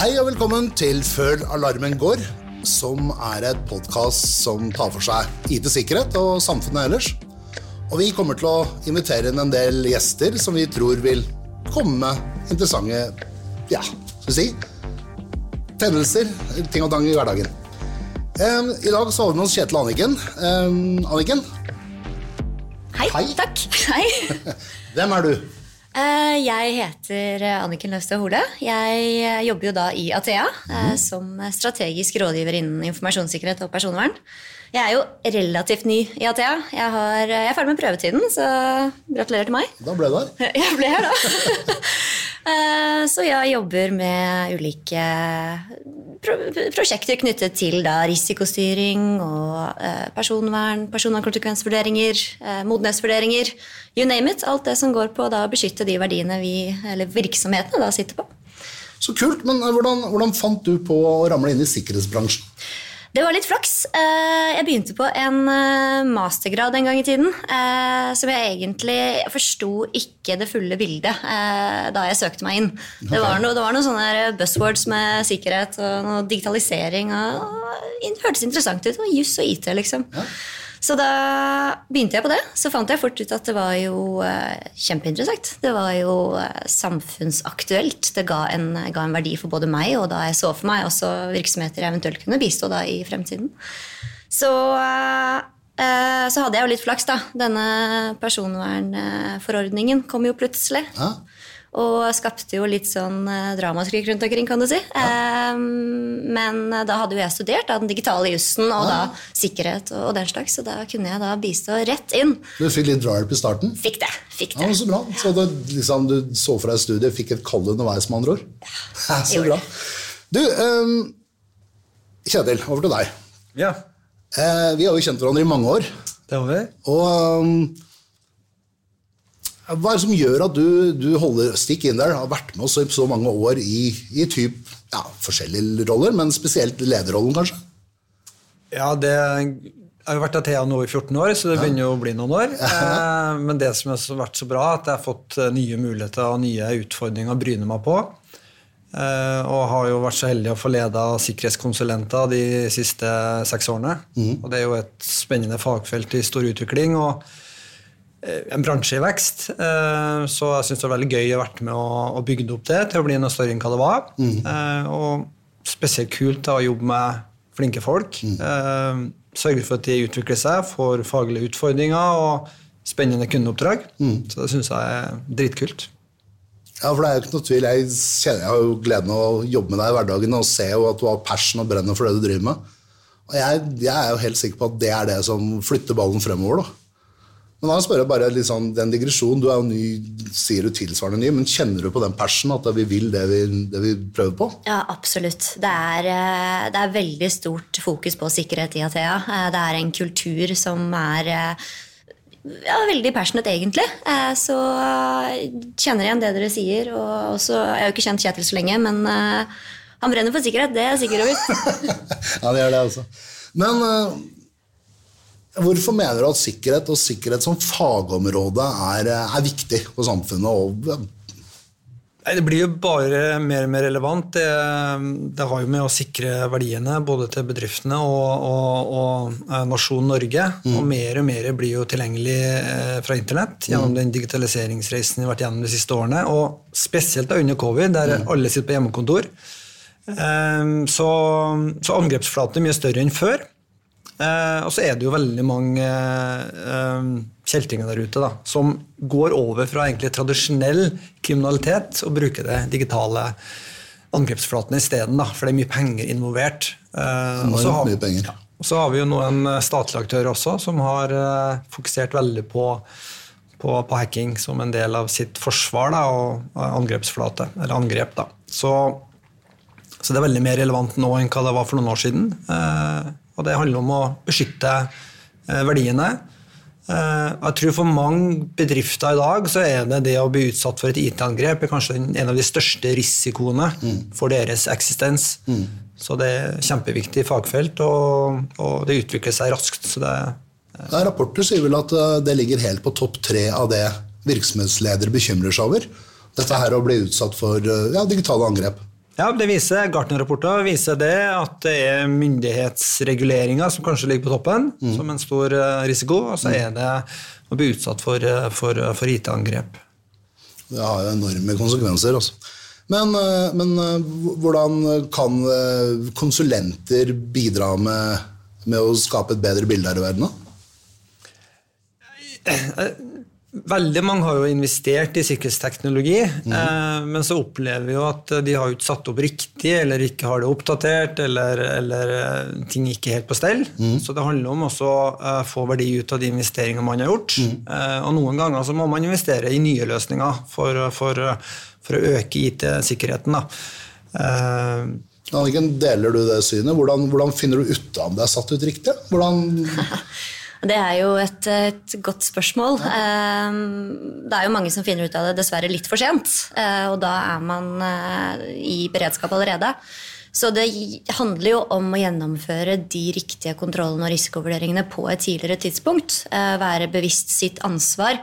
Hei og velkommen til Før alarmen går, som er et podkast som tar for seg IT-sikkerhet og samfunnet ellers. Og vi kommer til å invitere inn en del gjester som vi tror vil komme med interessante ja, skal vi si tendenser, ting og tang i hverdagen. Um, I dag så har vi med oss Kjetil Anniken. Um, Anniken, Hei. Hei. Takk. Hei. hvem er du? Eh, Jeg heter Anniken Løvstad Hole. Jeg eh, jobber jo da i Athea mm. som strategisk rådgiver innen informasjonssikkerhet og personvern. Jeg er jo relativt ny i Athea. Jeg, har, jeg er ferdig med prøvetiden, så gratulerer til meg. Da ble du her. Jeg ble her, da. Eh, Så jeg jobber med ulike prosjekter knyttet til risikostyring og eh, personvern, personvernkonsekvensvurderinger, eh, modenhetsvurderinger, you name it. Alt det som går på å beskytte de verdiene vi, eller virksomhetene da sitter på. Så kult, men hvordan, hvordan fant du på å ramle inn i sikkerhetsbransjen? Det var litt flaks. Eh, Jeg begynte på en eh, mastergrad en gang i tiden. eh, Som jeg egentlig forsto ikke det fulle bildet da jeg søkte meg inn. Det var noe, det var noen sånne buzzwords med sikkerhet og digitalisering. Og det hørtes interessant ut. Og juss og IT, liksom. Så da begynte jeg på det. Så fant jeg fort ut at det var jo eh, kjempeinteressant. Det var jo eh, samfunnsaktuelt. Det ga en, ga en verdi for både meg og da jeg så for meg også virksomheter jeg eventuelt kunne bistå da i fremtiden. Så, eh, så hadde jeg jo litt flaks, da. Denne personvernforordningen kom jo plutselig. Ja. Og skapte jo litt sånn eh, dramaskrik rundt omkring, kan du si. Eh, men eh, da hadde jo jeg studert da, den digitale jussen og da sikkerhet og, og den slags, så da kunne jeg da bistå rett inn. Du fikk litt drahjelp i starten? Fikk det. fikk det. Ja, Så bra. Så det, liksom, du så for deg studiet, fikk et kall underveis, med andre ord? Ja, så bra. Du, um, Kjetil, over til deg. Ja, Eh, vi har jo kjent hverandre i mange år. det har vi. Og ehm, hva er det som gjør at du, du holder stikk inn der, har vært med oss i så mange år i, i typ, ja, forskjellige roller, men spesielt lederrollen, kanskje? Ja, det jeg har jo vært Athea nå i 14 år, så det begynner jo å bli noen år. Eh, Men det som har vært så bra, er at jeg har fått eh, nye muligheter og nye utfordringer å bryne meg på. Eh, Og har jo vært så heldig å få leda sikkerhetskonsulenter de siste seks årene. Og det er jo et spennende fagfelt i stor utvikling. og en bransje i vekst, eh, så jeg syns det var veldig gøy å ha vært med å, bygge opp det til å bli noe større enn hva det var. Mm. Og spesielt kult da, å jobbe med flinke folk. Mm. Sørge for at de utvikler seg, får faglige utfordringer og spennende kundeoppdrag. Så det syns jeg er dritkult. Ja, for det er jo ikke noe tvil. Jeg, kjenner, jeg har jo gleden av å jobbe med deg i hverdagen og se jo at du har passion og brenner for det du driver med. Og jeg, jeg er jo helt sikker på at det er det som flytter ballen fremover. da. Men da spør jeg bare litt sånn, den digresjonen, Du er jo ny, sier du tilsvarende ny, men kjenner du på den passion at vi vil det vi, det vi prøver på? Ja, absolutt. Det er, eh, det er veldig stort fokus på sikkerhet i Athea. Eh, Det er en kultur som er eh, ja, veldig passionate, egentlig. Så kjenner igjen det dere sier. Og også, jeg har jo ikke kjent Kjetil så lenge, men han brenner for sikkerhet. Det er jeg sikker over. Ja, det gjør det altså. Men hvorfor mener du at sikkerhet og sikkerhet som fagområde er, eh, er viktig for samfunnet? Og, Nei, Det blir jo bare mer og mer relevant. Det, det har jo med å sikre verdiene både til bedriftene og, og, og eh, nasjonen Norge. Og mer og mer blir jo tilgjengelig eh, fra internett gjennom den digitaliseringsreisen vi har vært gjennom de siste årene. Og spesielt da under covid, der alle sitter på hjemmekontor. Eh, Så, så angrepsflaten er mye større enn før. Eh, og så er det jo veldig mange eh, kjeltringer der ute da, som går over fra egentlig tradisjonell kriminalitet og bruker det digitale angrepsflaten isteden, for det er mye penger involvert. Eh, og så har-. Ja, har vi jo nå en statlig aktør også som har eh, fokusert veldig på, på, på hacking som en del av sitt forsvar da, og angrepsflate, eller angrep. da. Så så det er veldig mer relevant nå enn hva det var for noen år siden. Eh, og det handler om å beskytte eh, verdiene. Eh, jeg tror For mange bedrifter i dag så er det det å bli utsatt for et IT-angrep er kanskje en av de største risikoene for deres eksistens. Så det er kjempeviktig fagfelt, og, og det utvikler seg raskt. så det det rapporter sier vel at eh, det ligger helt på topp tre av det virksomhetsledere bekymrer seg over. Dette her å bli utsatt for ja, digitale angrep. Ja, det viser Gartner-rapporter viser det at det er myndighetsreguleringer som kanskje ligger på toppen, mm. som en stor eh, risiko, og så er det å bli utsatt for, eh, for, for IT-angrep. Det har jo enorme konsekvenser. Altså. Men, eh, men, hvordan kan konsulenter bidra med, med, å skape et bedre bilde her i verden? da? Veldig mange har jo investert i sikkerhetsteknologi, mm. eh, men så opplever vi jo at de har ikke satt opp riktig, eller ikke har det oppdatert, eller, eller eh, ting ikke helt på stell. Mm. Så det handler om også å eh, få verdi ut av de investeringene man har gjort. Mm. Eh, og noen ganger så må man investere i nye løsninger for, for, for å øke IT-sikkerheten. Eh, Anniken, deler du det synet? Hvordan, hvordan finner du ut om det er satt ut riktig? Hvordan Det er jo et, et godt spørsmål. Ja. det er jo mange som finner ut av det dessverre litt for sent, eh, og da er man eh, i beredskap allerede. Så det handler jo om å gjennomføre de riktige kontrollene og risikovurderingene på et tidligere tidspunkt. Eh, være bevisst sitt ansvar.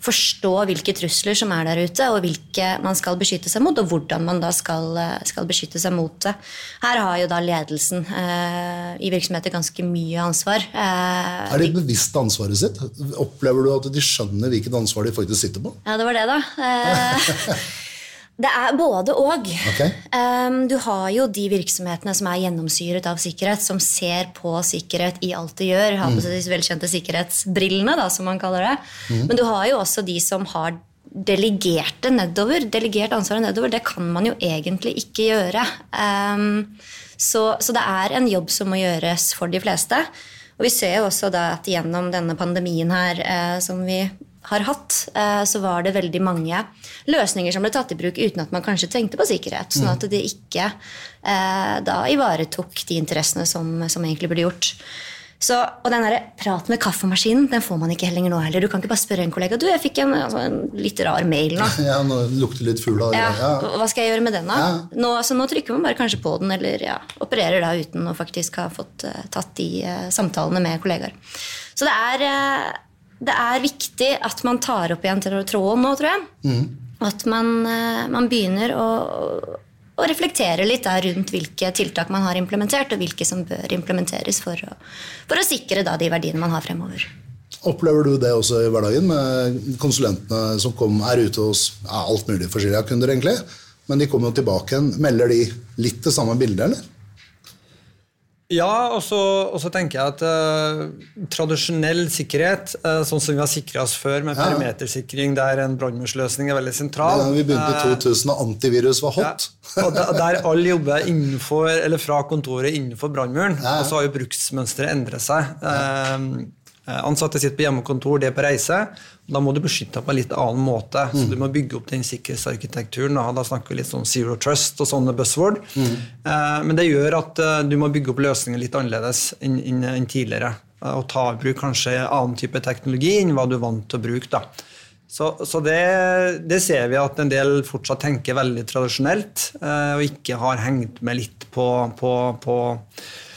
Forstå hvilke trusler som er der ute, og hvilke man skal beskytte seg mot, og hvordan man da skal, eh, skal beskytte seg mot det. Her har jo da ledelsen eh, i virksomheter ganske mye ansvar. Eh, er de bevisst ansvaret sitt? Opplever du at de skjønner hvilket ansvar de faktisk sitter på? Ja, det var det, da. Eh, Det er både og. Okay. Um, du har jo de virksomhetene som er gjennomsyret av sikkerhet, som ser på sikkerhet i alt de gjør. Har på mm. seg de velkjente sikkerhetsbrillene, da, som man kaller det. Mm. Men du har jo også de som har delegerte nedover. Delegert ansvaret nedover. Det kan man jo egentlig ikke gjøre. Um, så, så, det er en jobb som må gjøres for de fleste. Og vi ser jo også da at gjennom denne pandemien her, uh, som vi har hatt, eh, så var det veldig mange løsninger som ble tatt i bruk uten at man kanskje tenkte på sikkerhet. Sånn at det ikke eh, da ivaretok de interessene som, som egentlig burde gjort. Så, og den der praten med kaffemaskinen den får man ikke lenger nå heller. Du kan ikke bare spørre en kollega du, jeg fikk en, altså, en litt rar mail nå. Ja, nå lukter litt fugl av ja, ja. Hva skal jeg gjøre med den, da? Ja. Nå, så nå trykker man bare kanskje på den, eller ja, opererer da uten å faktisk ha fått uh, tatt de uh, samtalene med kollegaer. Så det er uh, det er viktig at man tar opp igjen tråden nå, tror jeg. Mm. At man, eh, man begynner å, å, reflektere litt rundt hvilke tiltak man har implementert, og hvilke som bør implementeres for å, for å sikre da, de verdiene man har fremover. Opplever du det også i hverdagen med konsulentene som kom, er ute hos ja, alt mulig forskjellige kunder, egentlig? Men de kommer jo tilbake igjen. Melder de litt det samme bildet, eller? Ja, og så, og så, tenker jeg at uh, tradisjonell sikkerhet, uh, sånn som vi har sikra oss før med ja. perimetersikring, der en brannmursløsning er veldig sentral Da vi begynte i 2000 og antivirus var hot. Ja, og der, der alle jobber innenfor, eller fra kontoret innenfor brannmuren. Ja. Og så har jo bruksmønsteret endret seg. Uh, Eh, ansatte sitter på hjemmekontor, det er på reise. Da må du beskytte deg på en litt annen måte. Mm. Så du må bygge opp den sikkerhetsarkitekturen. Da, da snakker vi litt sånn zero trust og sånne buzzword. Mm. Eh, men det gjør at eh, du må bygge opp løsninger litt annerledes enn, tidligere. Eh, og ta i bruk kanskje annen type teknologi enn hva du er vant til å bruke. da. Så, så det, det, ser vi at en del fortsatt tenker veldig tradisjonelt, eh, og ikke har hengt med litt på, på, på Eh,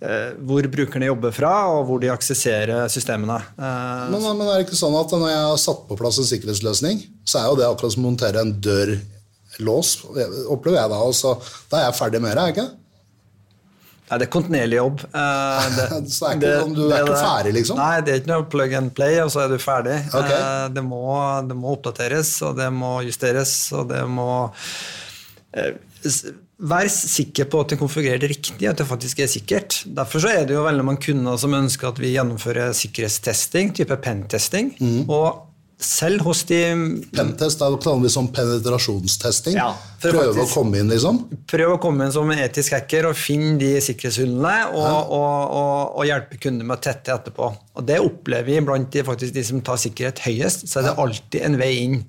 hvor brukerne jobber fra, og hvor de aksesserer systemene. Eh, men, men, er det ikke sånn at når jeg har satt på plass en sikkerhetsløsning, så er jo det akkurat som å montere en dørlås, opplever jeg da. Også. Da er jeg ferdig med det, er ikke Nei, det er kontinuerlig jobb. Eh, det, så er ikke, sånn, du er det, ikke ferdig, liksom? Nei, det er ikke noe plug and play, og så er du ferdig. Okay. Det, må, det, må, oppdateres, og det må justeres, og det må Vær sikker på at det konfigurerer det riktig, at det faktisk er sikkert. Derfor er det jo veldig mange kunder som ønsker at vi gjennomfører sikkerhetstesting, type pentesting. Mm. Og selv hos de Pentest er vanligvis som penetrasjonstesting. Ja, prøve faktisk, å komme inn, liksom? Prøve å komme inn som etisk hacker og finne de sikkerhetshullene og, ja. og, og, og, hjelpe kunder med å tette etterpå. Og Det opplever vi blant de, de som tar sikkerhet høyest. Så er det alltid en vei inn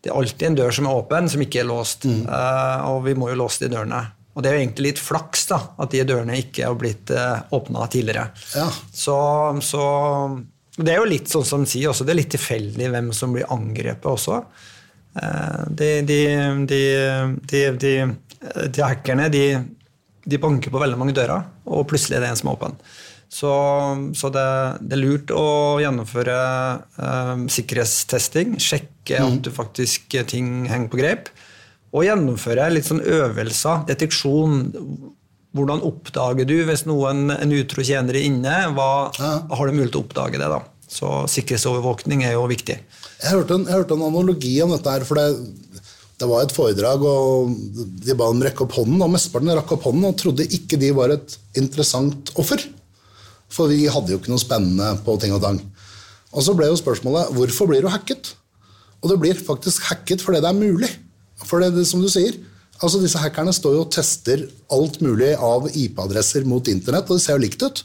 det er alltid en dør som er åpen, som ikke er låst. Mm. Uh, og vi må jo låse de dørene. Og det er jo egentlig litt flaks da, at de dørene ikke har blitt uh, eh, åpna tidligere. Ja. Så, så, det er jo litt sånn som sier også, det er litt tilfeldig hvem som blir angrepet også. Uh, de, de, de, de, hackerne de, banker på veldig mange dører, og plutselig er det en som er åpen. Så, så det, det, er lurt å gjennomføre eh, sikkerhetstesting. Sjekke mm. at du faktisk eh, ting henger på greip. og gjennomføre litt sånn øvelser, deteksjon. Hvordan oppdager du hvis noen, en utro tjener er inne? Hva, Ja. Har du mulighet til å oppdage det? da? Så sikkerhetsovervåkning er jo viktig. Jeg hørte en, jeg hørte en analogi om dette her, for det, det var et foredrag, og de ba dem rekke opp hånden, og mesteparten rakk opp hånden og trodde ikke de var et interessant offer. For vi hadde jo ikke noe spennende på ting og tang. Og så ble jo spørsmålet hvorfor blir du hacket? Og det blir faktisk hacket fordi det er mulig. For det, det som du sier, altså disse hackerne står jo og tester alt mulig av IP-adresser mot internett, og det ser jo likt ut.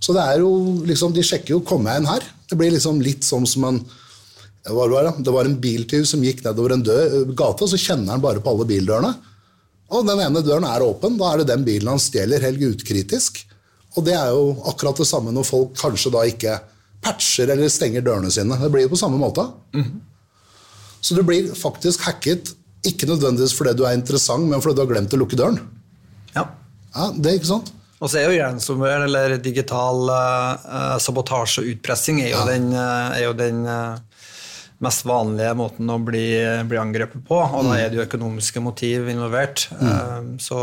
Så det er jo liksom, de sjekker jo kommer jeg inn her? Det blir liksom litt sånn som en hva var det? det var en biltyv som gikk nedover en død gate, og så kjenner han bare på alle bildørene. Og den ene døren er åpen, da er det den bilen han stjeler, helt ukritisk. Og det er jo akkurat det samme når folk kanskje da ikke patcher eller stenger dørene sine. Det blir jo på samme måte. Så du blir faktisk hacket, ikke nødvendigvis fordi du er interessant, men fordi du har glemt å lukke døren. Ja. Ja, det er ikke sant? Og så er jo ransomware, eller digital uh, sabotasje og utpressing, er jo Ja. den, uh, er jo den uh, mest vanlige måten å bli, bli angrepet på. Og da er det jo økonomiske motiv involvert. Eh, så,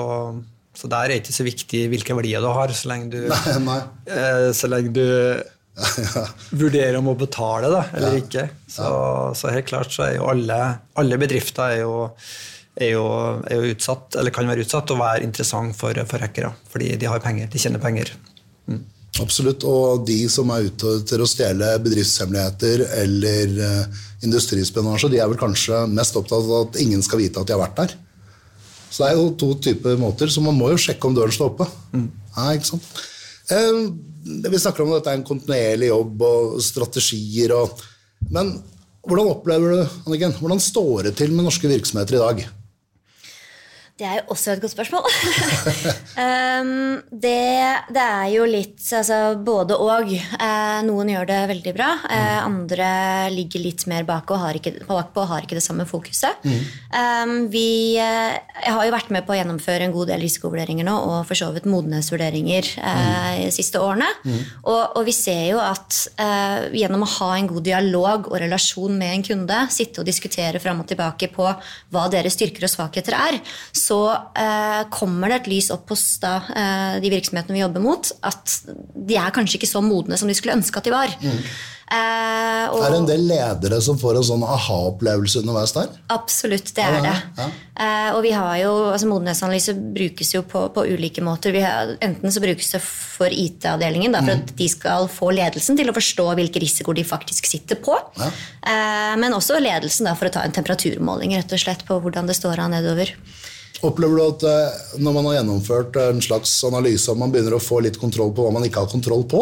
så der er det ikke så viktig hvilke verdier du har, så lenge du, Nei, nei. eh, så lenge du vurderer om å betale da, eller ikke. Så, så helt klart så er jo alle, alle bedrifter er jo, er, jo, er jo utsatt, eller kan være utsatt og være interessant for, for hackere. Fordi de har penger, de tjener penger. Absolutt. Og de som er ute til å stjele bedriftshemmeligheter eller uh, industrispionasje, de er vel kanskje mest opptatt av at ingen skal vite at de har vært der. Så det er jo to typer måter, så man må jo sjekke om døren står oppe. Ja, ikke sant? Vi snakker om at dette er en kontinuerlig jobb og strategier og Men hvordan opplever du, Anniken, hvordan står det til med norske virksomheter i dag? Det er jo også et godt spørsmål. um, det, det er jo litt altså, både og. Eh, noen gjør det veldig bra. Eh, andre ligger litt mer bak og har ikke, bakpå og har ikke det samme fokuset. Um, vi, jeg har jo vært med på å gjennomføre en god del risikovurderinger nå, og for så vidt modenhetsvurderinger eh, de siste årene. Og, og vi ser jo at eh, gjennom å ha en god dialog og relasjon med en kunde, sitte og diskutere fram og tilbake på hva deres styrker og svakheter er, så eh, kommer det et lys opp hos da, eh, de virksomhetene vi jobber mot, at de er kanskje ikke så modne som de skulle ønske at de var. Eh, og, Er det en del ledere som får en sånn aha-opplevelse underveis der? Absolutt, det Ja, er det. ja. Eh, og vi har jo, altså Modenhetsanalyse brukes jo på, på ulike måter. Vi har, enten så brukes det for IT-avdelingen, for Mm. at de skal få ledelsen til å forstå hvilke risikoer de faktisk sitter på. Ja. Eh, men også ledelsen da, for å ta en temperaturmåling rett og slett på hvordan det står an nedover. Opplever du at eh, når man har gjennomført en slags analyse, at man begynner å få litt kontroll på hva man ikke har kontroll på?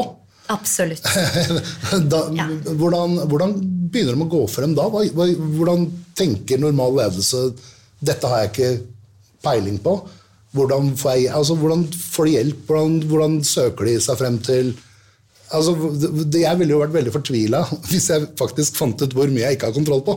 Absolutt. da, Ja. hvordan, hvordan begynner de å gå frem da? Hvordan tenker normal ledelse dette har jeg ikke peiling på? Hvordan får, jeg, altså, hvordan får de hjelp? Hvordan, hvordan søker de seg frem til altså, det- Jeg ville jo vært veldig fortvila hvis jeg faktisk fant ut hvor mye jeg ikke har kontroll på.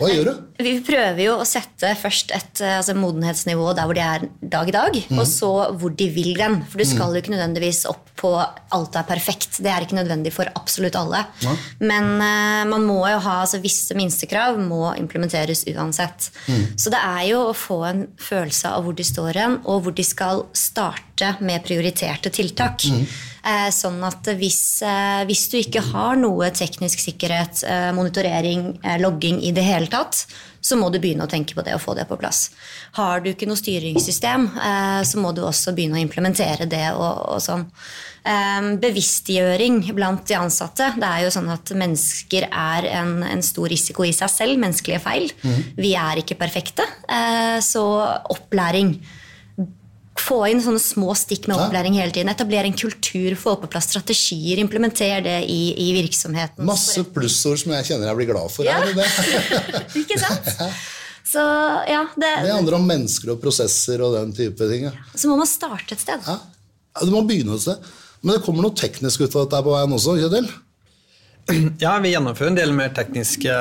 Hva gjør du? Vi prøver jo å sette først et eh, altså, modenhetsnivå der hvor de er dag i dag, mm. og så hvor de vil den. For du skal jo ikke nødvendigvis opp på alt er perfekt. Det er ikke nødvendig for absolutt alle. Ja. Men uh, man må jo ha altså, visse minstekrav må implementeres uansett. Mm. Så det er jo å få en følelse av hvor de står hen, og hvor de skal starte med prioriterte tiltak. Mhm. Eh, sånn at hvis, eh, hvis du ikke har noe teknisk sikkerhet, eh, monitorering, logging i det hele tatt, så må du begynne å tenke på det og få det på plass. Har du ikke noe styringssystem, så må du også begynne å implementere det. og, og sånn. Bevisstgjøring blant de ansatte. Det er jo sånn at Mennesker er en, en stor risiko i seg selv. Menneskelige feil. Vi er ikke perfekte. Så opplæring. Få inn sånne små stikk med opplæring hele tiden. Etablere en kultur, få på plass strategier, implementere det i, i virksomheten. Masse plussord som jeg kjenner jeg blir glad for. Ja. Er det det? Ikke sant? Så ja, det, det handler om mennesker og prosesser og den type ting. Ja. så må man starte et sted. Ja. Ja, Du må begynne et sted. Men det kommer noe teknisk ut av dette på veien også? Kjetil? Ja, vi gjennomfører en del mer tekniske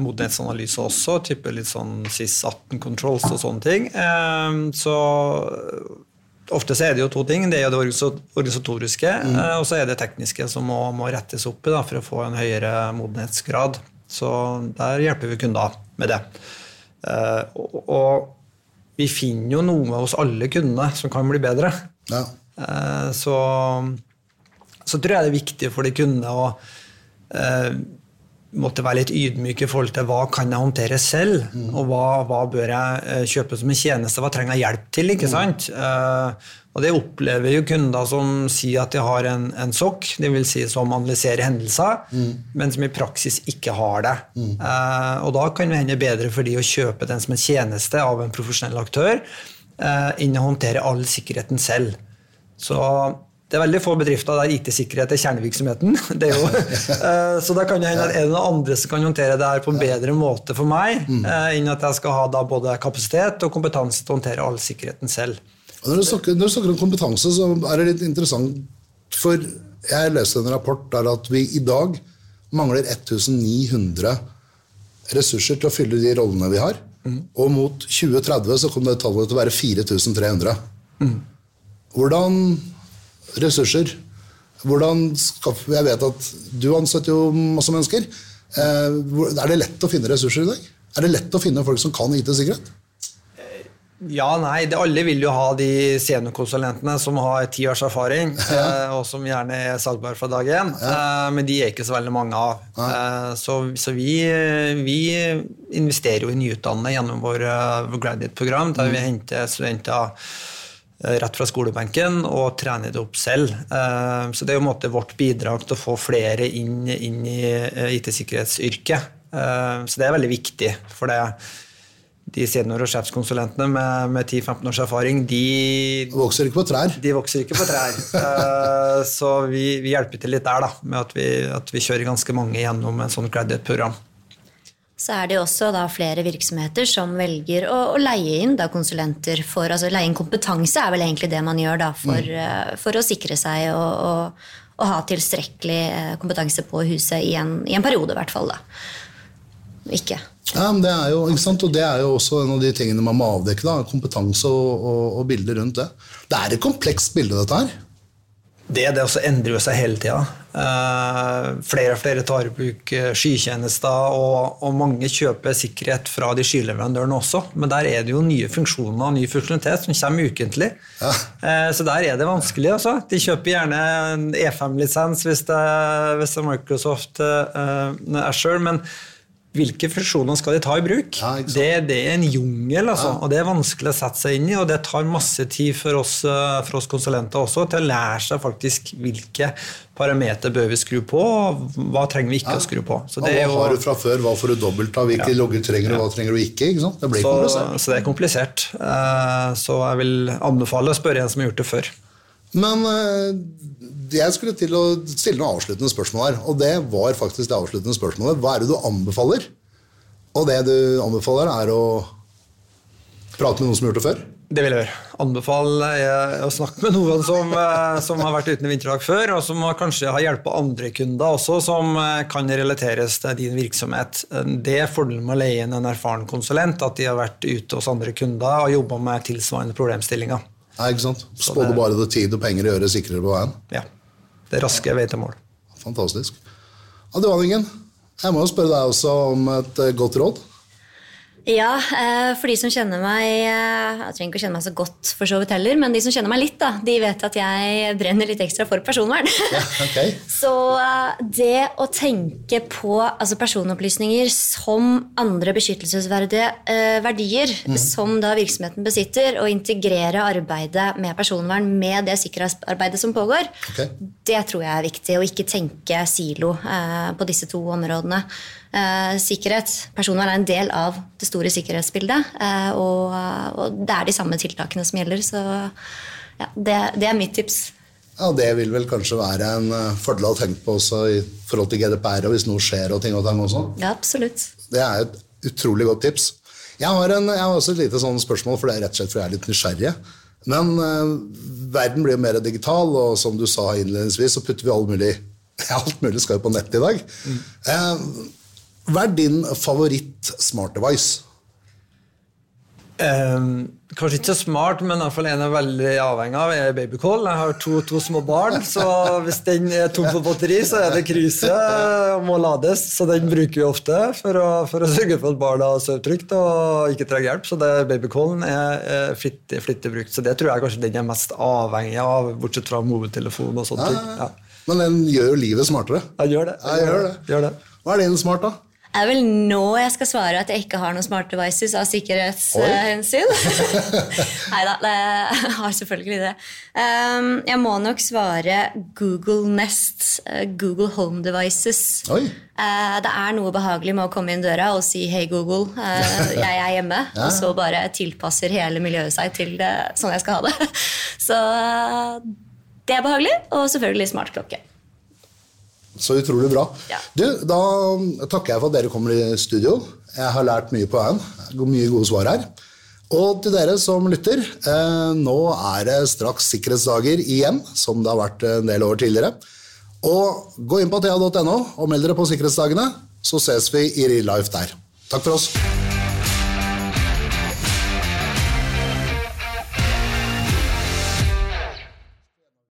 modenhetsanalyser også, type litt sånn SIS-18 controls og sånne ting. Eh, Så ofte så er det jo to ting. Det er jo det organisatoriske, mm. og så er det tekniske som må, må rettes opp i da, for å få en høyere modenhetsgrad. Så der hjelper vi kunder med det. Eh, og, og vi finner jo noe hos alle kundene som kan bli bedre. Ja. Eh, så, så tror jeg det er viktig for de kundene å eh, måtte være litt ydmyk i forhold til hva kan jeg håndtere selv, mm. og hva, hva, bør jeg eh, kjøpe som en tjeneste, hva trenger jeg hjelp til? ikke sant? Uh, og det opplever jo kunder som sier at de har en, en sokk, dvs. Si som analyserer hendelser, mm. men som i praksis ikke har det. Mm. Uh, og da kan det hende bedre for de å kjøpe den som en tjeneste av en profesjonell aktør, uh, enn å håndtere all sikkerheten selv. Så det er veldig få bedrifter der IT-sikkerhet er kjernevirksomheten. Det er jo, eh, så da kan det hende at er det noen andre som kan håndtere det her på en bedre måte for meg, mm. eh, enn at jeg skal ha både kapasitet og kompetanse til å håndtere all sikkerheten selv. Når du, snakker, når du snakker om kompetanse, så er det litt interessant, for jeg leste en rapport der at vi i dag mangler 1900 ressurser til å fylle de rollene vi har. Mm. Og mot 2030 så kommer det tallet til å være 4300. Mm. Hvordan ressurser. Hvordan skaffer Jeg vet at du ansetter jo masse mennesker. Eh, er det lett å finne ressurser i dag? Er det lett å finne folk som kan IT-sikkerhet? Ja, nei, det, Alle vil jo ha de seniorkonsulentene som har ti års erfaring, ja. Eh, og som gjerne er salgbare fra dag én, ja. Eh, men de er ikke så veldig mange av. Eh, Så, så vi, vi, investerer jo i nyutdannede gjennom vår, vår graduate-program, der mm. vi henter studenter Eh, rett fra skolebenken og trene det opp selv. Eh, så det er jo en måte vårt bidrag til å få flere inn, inn i eh, IT-sikkerhetsyrket. Så det er veldig viktig. For det, de senior- og sjefskonsulentene med, med 10-15 års erfaring, de Vokser ikke på trær? De vokser ikke på trær. Så vi, vi hjelper til litt der, da, med at vi, at vi kjører ganske mange gjennom en sånn graduate-program så er det også da flere virksomheter som velger å, å leie inn da konsulenter for altså Leie inn kompetanse er vel egentlig det man gjør da for, mm. uh, for å sikre seg og, og, og, ha tilstrekkelig eh, kompetanse på huset i en, i en periode, i hvert fall. da. Ikke. Ja, men det er jo, ikke sant? og det er jo også en av de tingene man må avdekke. da, Kompetanse og, og, og bilder rundt det. Det er et komplekst bilde, dette her. Det, det også endrer jo seg hele tida. Uh, flere og flere tar i bruk skytjenester, skykjenester, og, og, mange kjøper sikkerhet fra de skyleverandørene også. Men der er det jo nye funksjoner og ny funksjonalitet som kommer ukentlig. Ja. Uh, så der er det vanskelig. Altså. De kjøper gjerne en E5-lisens hvis, hvis, det er Microsoft uh, Asher, men hvilke funksjoner skal de ta i bruk? Ja, det, det, er en jungel, altså, ja. og det er vanskelig å sette seg inn i. Og det tar masse tid for oss, eh, for oss konsulenter også til å lære seg faktisk hvilke parametere bør vi skru på, og hva trenger vi ikke ja. å skru på. Så hva jo, har du fra før? Hva får du dobbelt av? Hvilke logger trenger du, hva trenger du ikke? ikke det blir så. Så det er komplisert. Eh, så jeg vil anbefale å spørre en som har gjort det før. Men eh, jeg skulle til å stille noen avsluttende spørsmål her. Og det var faktisk det avsluttende spørsmålet. Hva er det du anbefaler? Og det du anbefaler, er å prate med noen som har gjort det før? Det vil jeg gjøre. Anbefaler å snakke med noen som, eh, som har vært uten vinterdag før, og som kanskje har hjulpet andre kunder også, som eh, kan relateres til din virksomhet. Det er fordelen med å leie inn en erfaren konsulent, at de har vært ute hos andre kunder og jobba med tilsvarende problemstillinger. Nei, ikke sant? Spådde bare det tid og penger å gjøre sikrere på veien. Ja. Det raske vei til mål. Fantastisk. Adrian jeg må jo spørre deg også om et eh, godt råd. Ja, eh, for de som kjenner meg eh, Jeg trenger ikke å kjenne meg så godt, for så vidt heller, men de som kjenner meg litt, da, de vet at jeg brenner litt ekstra for personvern. Ja, okay. så eh, det å tenke på altså personopplysninger som andre beskyttelsesverdige verdier mm. som da virksomheten besitter, og integrere arbeidet med personvern med det sikkerhetsarbeidet som pågår, okay. det tror jeg er viktig. Å ikke tenke silo på disse to områdene. Eh, sikkerhet. Personvern er en del av det store sikkerhetsbildet. Eh, og, og, det er de samme tiltakene som gjelder. Så ja, det, det, er mitt tips. Ja, Det vil vel kanskje være en uh, fordel å tenke på også i forhold til GDPR og hvis noe skjer. og ting og ting også. Ja, absolutt. Det er et utrolig godt tips. Jeg har, en, jeg har også et lite sånn spørsmål, for det er rett og slett fordi jeg er litt nysgjerrig. Men eh, verden blir jo mer digital, og som du sa innledningsvis, så putter vi alt mulig, alt mulig skal jo på nett i dag. Mm. Uh, hva er din favoritt smart device? Um, kanskje ikke så smart, men i hvert fall en er veldig avhengig av, er babycall. Jeg har to, to, små barn, så hvis den er tom for batteri, så er det krise og må lades. Så den bruker vi ofte for å, for å sørge for at barna sover trygt og ikke trenger hjelp. Så babycallen er, er flittig, flittig, brukt. Så det tror jeg kanskje den er mest avhengig av, bortsett fra mobiltelefon og sånne ting. Ja. Men den gjør jo livet smartere. Ja, gjør det. Jeg gjør det. Gjør det. Hva er din smart, da? Er vel nå jeg skal svare at jeg ikke har noen smart devices av sikkerhetshensyn. Nei da, jeg har selvfølgelig det. Um, jeg må nok svare Google Nest, uh, Google Home Devices. Uh, det er noe behagelig med å komme inn døra og si 'hei, Google, uh, jeg er hjemme', ja. og så bare tilpasser hele miljøet seg til det, sånn jeg skal ha det. Så det er behagelig, og selvfølgelig smartklokke. Så utrolig bra. Ja. Du, Da takker jeg for at dere kommer i studio. Jeg har lært mye på veien. Mye gode svar her. Og til dere som lytter, eh, nå er det straks sikkerhetsdager igjen, som det har vært en del år tidligere. Og gå inn på thea.no og meld dere på sikkerhetsdagene, så ses vi i real life der. Takk for oss.